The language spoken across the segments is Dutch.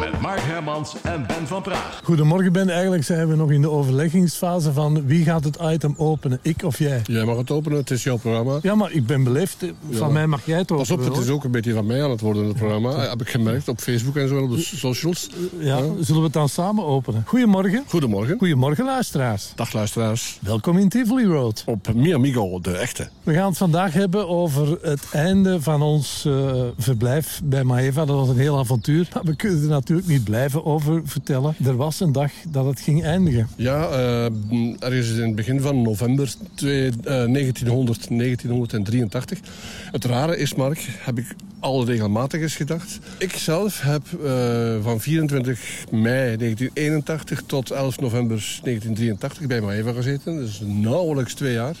Met Mark Hermans en Ben van Praag. Goedemorgen Ben, eigenlijk zijn we nog in de overleggingsfase van wie gaat het item openen, ik of jij? Jij mag het openen, het is jouw programma. Ja, maar ik ben beleefd, van Ja. mij mag jij het openen. Pas op, het is ook een beetje van mij aan het worden, het programma. Heb ik gemerkt op Facebook en zo, op de socials. Ja, zullen we het dan samen openen? Goedemorgen. Goedemorgen. Goedemorgen luisteraars. Dag luisteraars. Welkom in Tivoli Road. Op Mi Amigo, de echte. We gaan het vandaag hebben over het einde van ons eh, verblijf bij Maeva. Dat was een heel avontuur. Maar we kunnen er natuurlijk niet blijven over vertellen. Er was een dag dat het ging eindigen. Ja, eh, ergens in het begin van november twee- eh, 1900, 1983. Het rare is, Mark, heb ik al regelmatig eens gedacht. Ik zelf heb eh, van 24 mei 1981 tot 11 november 1983 bij Maeva gezeten. Dus nauwelijks twee jaar.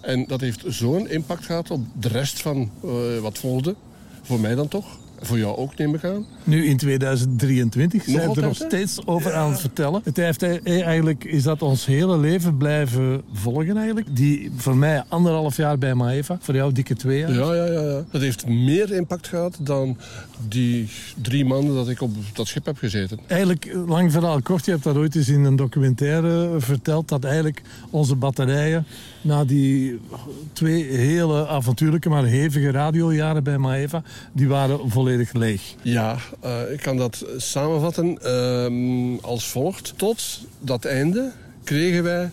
En dat heeft zo'n impact gehad op de rest van eh, wat volgde. Voor mij dan toch. Voor jou ook, neem ik aan. Nu in 2023 zijn we er nog steeds over aan het vertellen. Het heeft eh, eigenlijk is dat ons hele leven blijven volgen eigenlijk. Die voor mij anderhalf jaar bij Maeva, voor jou dikke twee jaar. Ja, ja, ja, ja. Dat heeft meer impact gehad dan die drie maanden dat ik op dat schip heb gezeten. Eigenlijk, eh, lang verhaal kort, je hebt dat ooit eens in een documentaire verteld, dat eigenlijk onze batterijen na die twee hele avontuurlijke, maar hevige radiojaren bij Maeva, die waren volledig Ja, eh, ik kan dat samenvatten ehm, als volgt. Tot dat einde kregen wij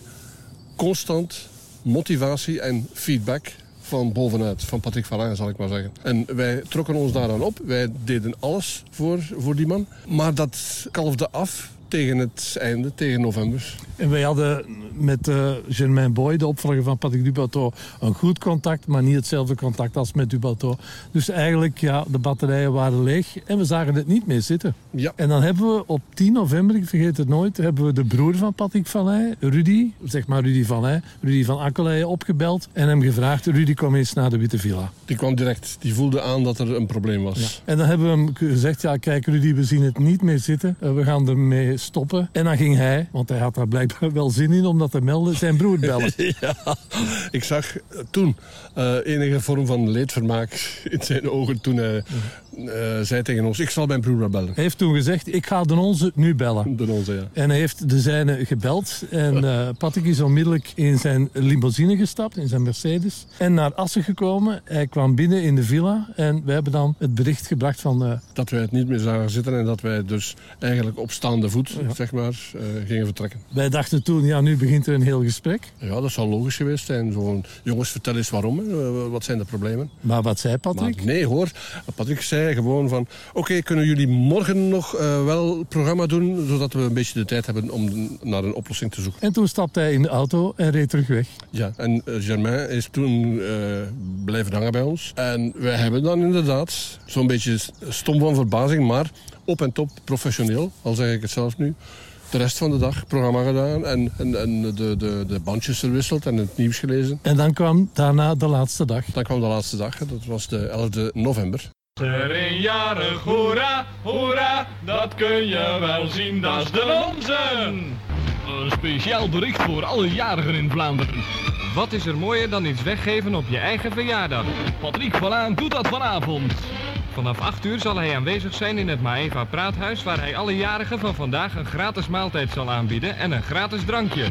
constant motivatie en feedback van bovenuit, van Patrick Valin zal ik maar zeggen. En wij trokken ons daaraan op. Wij deden alles voor, voor die man. Maar dat kalfde af tegen het einde, tegen november. En wij hadden met eh, Germain Boy, de opvolger van Patrick Dubateau, een goed contact, maar niet hetzelfde contact als met Dubateau. Dus eigenlijk, ja, de batterijen waren leeg en we zagen het niet meer zitten. Ja. En dan hebben we op 10 november, ik vergeet het nooit, hebben we de broer van Patrick Heij, Rudy, zeg maar Rudy Van Heij, Rudy van Akkeleien opgebeld en hem gevraagd, Rudy kom eens naar de Witte Villa. Die kwam direct. Die voelde aan dat er een probleem was. En dan hebben we hem gezegd, ja kijk Rudy, we zien het niet meer zitten, Eh, we gaan ermee stoppen. En dan ging hij, want hij had daar blijkbaar wel zin in om dat te melden, zijn broer bellen. Ja, ik zag toen eh, enige vorm van leedvermaak in zijn ogen toen hij zei tegen ons... Ik zal mijn broer bellen. Hij heeft toen gezegd, ik ga de onze nu bellen. De onze, ja. En hij heeft de zijne gebeld. En eh Patrick is onmiddellijk in zijn limousine gestapt, in zijn Mercedes. En naar Assen gekomen. Hij kwam binnen in de villa. En we hebben dan het bericht gebracht van... eh, Dat wij het niet meer zagen zitten en dat wij dus eigenlijk op staande voet, zeg maar, eh, gingen vertrekken. wij dachten toen, ja, nu begint er een heel gesprek. Ja, dat zou logisch geweest zijn. Gewoon, jongens, vertel eens waarom. hè. Eh, Wat zijn de problemen? Maar wat zei Patrick? Maar nee hoor, Patrick zei gewoon van... Oké, kunnen jullie morgen nog eh, wel programma doen... zodat we een beetje de tijd hebben om naar een oplossing te zoeken. En toen stapte hij in de auto en reed terug weg. Ja, en eh, Germain is toen eh, blijven hangen bij ons. En wij hebben dan inderdaad zo'n beetje stom van verbazing... maar op en top professioneel, al zeg ik het zelf nu... de rest van de dag programma gedaan en, en, en de, de, de bandjes verwisseld en het nieuws gelezen. En dan kwam daarna de laatste dag. Dan kwam de laatste dag, dat was de 11e november. Er een jarig, hoera, hoera, dat kun je wel zien, dat is de onze. Een speciaal bericht voor alle jarigen in Vlaanderen. Wat is er mooier dan iets weggeven op je eigen verjaardag? Patrick Valaan doet dat vanavond. Vanaf 8 uur zal hij aanwezig zijn in het Maeva Praathuis, waar hij alle jarigen van vandaag een gratis maaltijd zal aanbieden en een gratis drankje.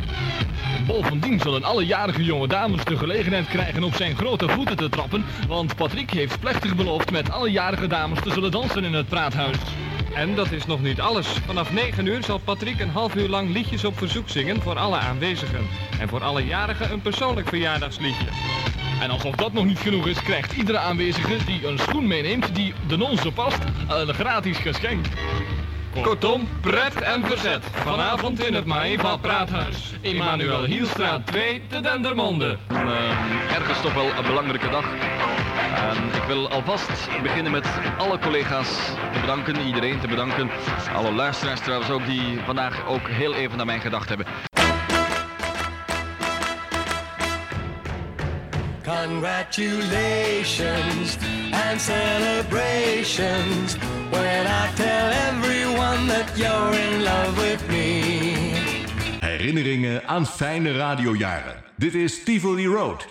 Bovendien zullen alle jarige jonge dames de gelegenheid krijgen op zijn grote voeten te trappen, want Patrick heeft plechtig beloofd met alle jarige dames te zullen dansen in het praathuis. En dat is nog niet alles. Vanaf 9 uur zal Patrick een half uur lang liedjes op verzoek zingen voor alle aanwezigen. En voor alle jarigen een persoonlijk verjaardagsliedje. En alsof dat nog niet genoeg is, krijgt iedere aanwezige die een schoen meeneemt die de nonze past, een gratis geschenk. Kortom, pret en verzet. Vanavond in het Maeva Praathuis. Emmanuel Hielstraat 2 te Dendermonde. Eh, ergens toch wel een belangrijke dag. En ik wil alvast beginnen met alle collega's te bedanken, iedereen te bedanken. Alle luisteraars trouwens ook die vandaag ook heel even aan mij gedacht hebben. Congratulations and celebrations when I tell everyone that you're in love with me. Herinneringen aan fijne radiojaren. Dit is Tivoli Road.